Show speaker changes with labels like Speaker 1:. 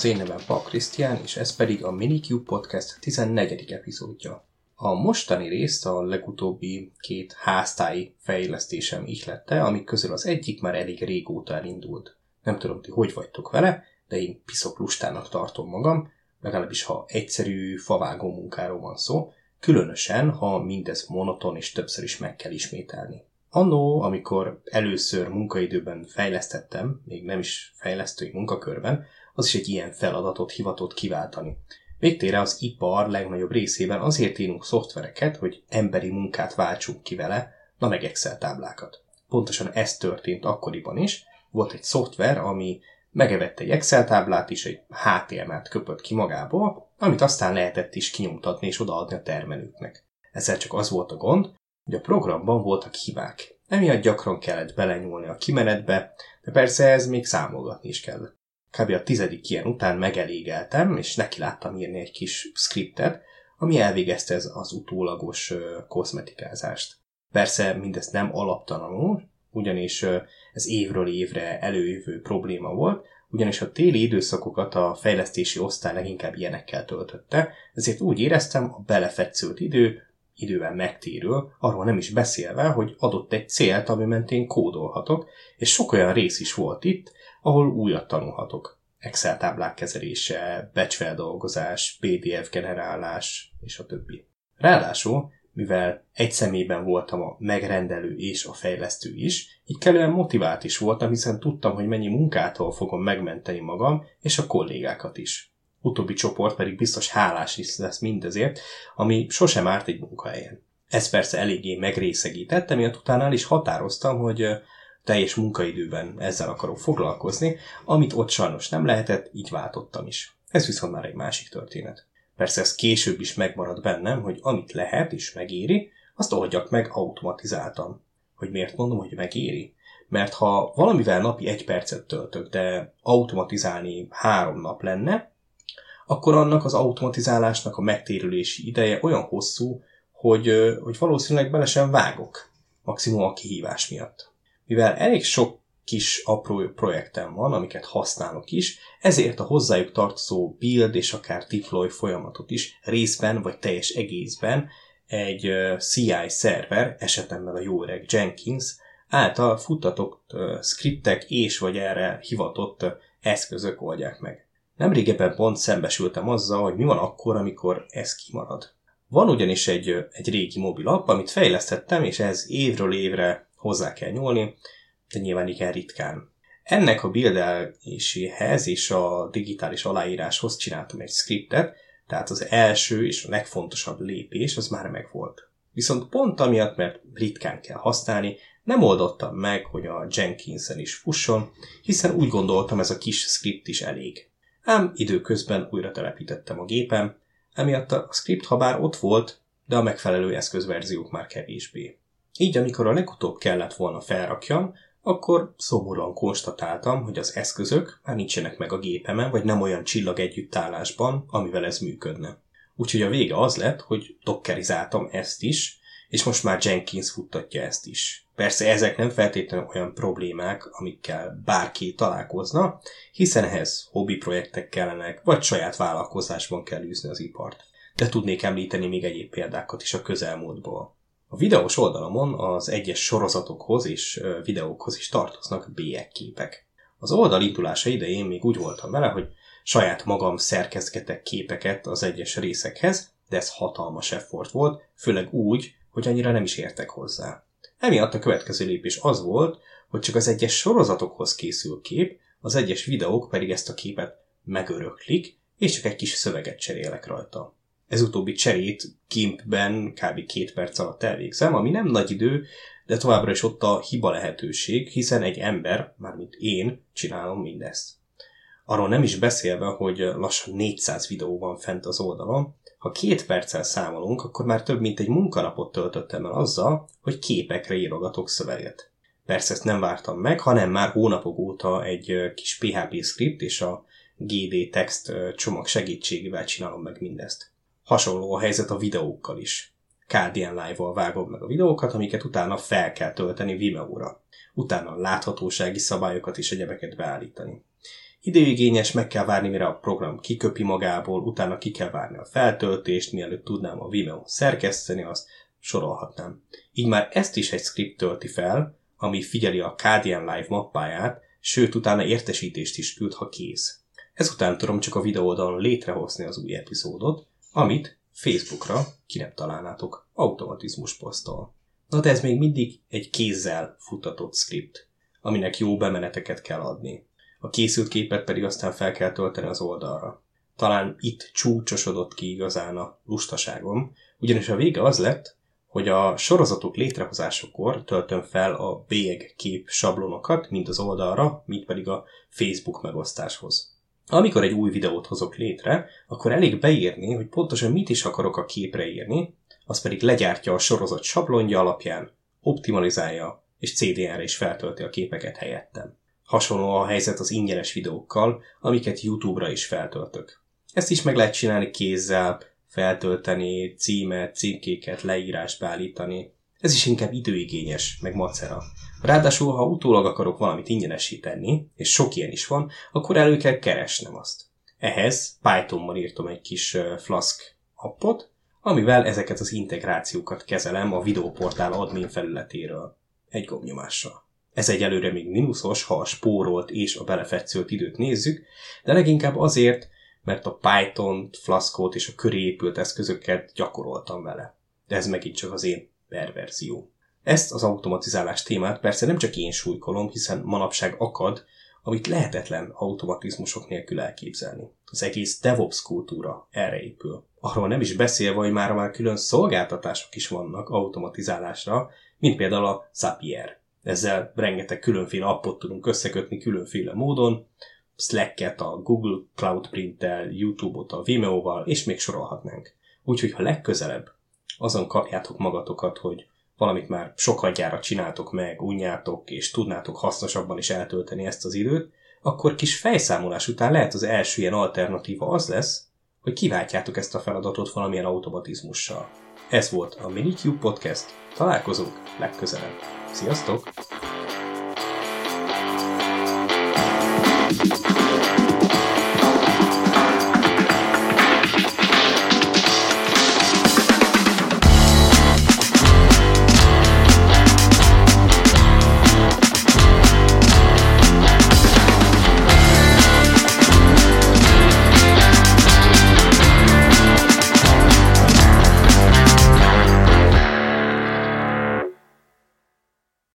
Speaker 1: Az én nevem Pap Krisztián, és ez pedig a Minicube Podcast 14. epizódja. A mostani részt a legutóbbi két háztáji fejlesztésem ihlette, amik közül az egyik már elég régóta elindult. Nem tudom, ti hogy vagytok vele, de én piszok lustának tartom magam, legalábbis ha egyszerű favágó munkáról van szó, különösen, ha mindez monoton és többször is meg kell ismételni. Annó, amikor először munkaidőben fejlesztettem, még nem is fejlesztői munkakörben, az is egy ilyen feladatot hivatott kiváltani. Végtére az ipar legnagyobb részében azért írunk szoftvereket, hogy emberi munkát váltsunk ki vele, na meg Excel táblákat. Pontosan ez történt akkoriban is. Volt egy szoftver, ami megevett egy Excel táblát is, egy HTML-t köpött ki magából, amit aztán lehetett is kinyomtatni és odaadni a termelőknek. Ezzel csak az volt a gond, hogy a programban voltak hibák. Emiatt gyakran kellett belenyúlni a kimenetbe, de persze ez még számolgatni is kellett. Kb. a tizedik ilyen után megelégeltem, és neki láttam írni egy kis skriptet, ami elvégezte ez az utólagos kozmetikázást. Persze mindezt nem alaptalanul, ugyanis ez évről évre előjövő probléma volt, ugyanis a téli időszakokat a fejlesztési osztály leginkább ilyenekkel töltötte, ezért úgy éreztem, a belefetszült idő idővel megtérül, arról nem is beszélve, hogy adott egy célt, ami mentén kódolhatok, és sok olyan rész is volt itt, ahol újat tanulhatok. Excel táblák kezelése, becsfeldolgozás, PDF generálás, és a többi. Ráadásul, mivel egy szemében voltam a megrendelő és a fejlesztő is, így kellően motivált is voltam, hiszen tudtam, hogy mennyi munkától fogom megmenteni magam és a kollégákat is. Utóbbi csoport pedig biztos hálás is lesz mindezért, ami sosem árt egy munkahelyen. Ez persze eléggé megrészegített, emiatt utána el is határoztam, hogy teljes munkaidőben ezzel akarok foglalkozni, amit ott sajnos nem lehetett, így váltottam is. Ez viszont már egy másik történet. Persze ez később is megmarad bennem, hogy amit lehet és megéri, azt oldjak meg automatizáltan. Hogy miért mondom, hogy megéri? Mert ha valamivel napi egy percet töltök, de automatizálni három nap lenne, akkor annak az automatizálásnak a megtérülési ideje olyan hosszú, hogy, hogy valószínűleg bele sem vágok, maximum a kihívás miatt. Mivel elég sok kis apró projektem van, amiket használok is, ezért a hozzájuk tartozó build és akár deploy folyamatot is részben vagy teljes egészben egy CI szerver, esetemben a jó öreg Jenkins, által futtatott skriptek és vagy erre hivatott eszközök oldják meg. Nemrégebben pont szembesültem azzal, hogy mi van akkor, amikor ez kimarad. Van ugyanis egy, egy régi mobil app, amit fejlesztettem, és ez évről évre hozzá kell nyúlni, de nyilván igen ritkán. Ennek a bildeléséhez és a digitális aláíráshoz csináltam egy skriptet, tehát az első és a legfontosabb lépés az már megvolt. Viszont pont amiatt, mert ritkán kell használni, nem oldottam meg, hogy a Jenkins-en is fusson, hiszen úgy gondoltam ez a kis script is elég. Ám időközben újra telepítettem a gépem, emiatt a script ha bár ott volt, de a megfelelő eszközverziók már kevésbé. Így amikor a legutóbb kellett volna felrakjam, akkor szomorúan konstatáltam, hogy az eszközök már nincsenek meg a gépemen, vagy nem olyan csillag együttállásban, amivel ez működne. Úgyhogy a vége az lett, hogy dokkerizáltam ezt is, és most már Jenkins futtatja ezt is. Persze ezek nem feltétlenül olyan problémák, amikkel bárki találkozna, hiszen ehhez hobbi projektek kellenek, vagy saját vállalkozásban kell űzni az ipart. De tudnék említeni még egyéb példákat is a közelmúltból. A videós oldalamon az egyes sorozatokhoz és videókhoz is tartoznak bélyegképek. Az oldal indulása idején még úgy voltam vele, hogy saját magam szerkezgetek képeket az egyes részekhez, de ez hatalmas effort volt, főleg úgy, hogy annyira nem is értek hozzá. Emiatt a következő lépés az volt, hogy csak az egyes sorozatokhoz készül kép, az egyes videók pedig ezt a képet megöröklik, és csak egy kis szöveget cserélek rajta. Ez utóbbi cserét Gimpben kb. két perc alatt elvégzem, ami nem nagy idő, de továbbra is ott a hiba lehetőség, hiszen egy ember, mármint én, csinálom mindezt. Arról nem is beszélve, hogy lassan 400 videó van fent az oldalon, ha két perccel számolunk, akkor már több mint egy munkanapot töltöttem el azzal, hogy képekre írogatok szöveget. Persze ezt nem vártam meg, hanem már hónapok óta egy kis PHP script és a GD text csomag segítségével csinálom meg mindezt. Hasonló a helyzet a videókkal is. KDN Live-val vágom meg a videókat, amiket utána fel kell tölteni Vimeo-ra. Utána a láthatósági szabályokat és egyebeket beállítani. Időigényes, meg kell várni, mire a program kiköpi magából, utána ki kell várni a feltöltést, mielőtt tudnám a Vimeo szerkeszteni, azt sorolhatnám. Így már ezt is egy script tölti fel, ami figyeli a KDN Live mappáját, sőt utána értesítést is küld, ha kész. Ezután tudom csak a videódon létrehozni az új epizódot, amit Facebookra ki nem találnátok automatizmus posztol. Na de ez még mindig egy kézzel futtatott script, aminek jó bemeneteket kell adni. A készült képet pedig aztán fel kell tölteni az oldalra. Talán itt csúcsosodott ki igazán a lustaságom, ugyanis a vége az lett, hogy a sorozatok létrehozásakor töltöm fel a kép sablonokat, mind az oldalra, mind pedig a Facebook megosztáshoz. Amikor egy új videót hozok létre, akkor elég beírni, hogy pontosan mit is akarok a képre írni, az pedig legyártja a sorozat sablonja alapján, optimalizálja, és CDN-re is feltölti a képeket helyettem. Hasonló a helyzet az ingyenes videókkal, amiket YouTube-ra is feltöltök. Ezt is meg lehet csinálni kézzel, feltölteni, címet, címkéket, leírást beállítani. Ez is inkább időigényes, meg macera. Ráadásul, ha utólag akarok valamit ingyenesíteni, és sok ilyen is van, akkor elő kell keresnem azt. Ehhez Pythonban írtam egy kis Flask appot, amivel ezeket az integrációkat kezelem a videóportál admin felületéről. Egy gombnyomással. Ez egyelőre még mínuszos, ha a spórolt és a belefetszőlt időt nézzük, de leginkább azért, mert a Python, Flaskot és a köré épült eszközöket gyakoroltam vele. De ez megint csak az én perverzió. Ezt az automatizálás témát persze nem csak én súlykolom, hiszen manapság akad, amit lehetetlen automatizmusok nélkül elképzelni. Az egész DevOps kultúra erre épül. Arról nem is beszélve, hogy már már külön szolgáltatások is vannak automatizálásra, mint például a Zapier. Ezzel rengeteg különféle appot tudunk összekötni különféle módon, Slack-et a Google Cloud Print-tel, YouTube-ot a Vimeo-val, és még sorolhatnánk. Úgyhogy ha legközelebb azon kapjátok magatokat, hogy valamit már sokadjára csináltok meg, unjátok, és tudnátok hasznosabban is eltölteni ezt az időt, akkor kis fejszámolás után lehet az első ilyen alternatíva az lesz, hogy kiváltjátok ezt a feladatot valamilyen automatizmussal. Ez volt a Minicube Podcast, találkozunk legközelebb. Sziasztok! thank you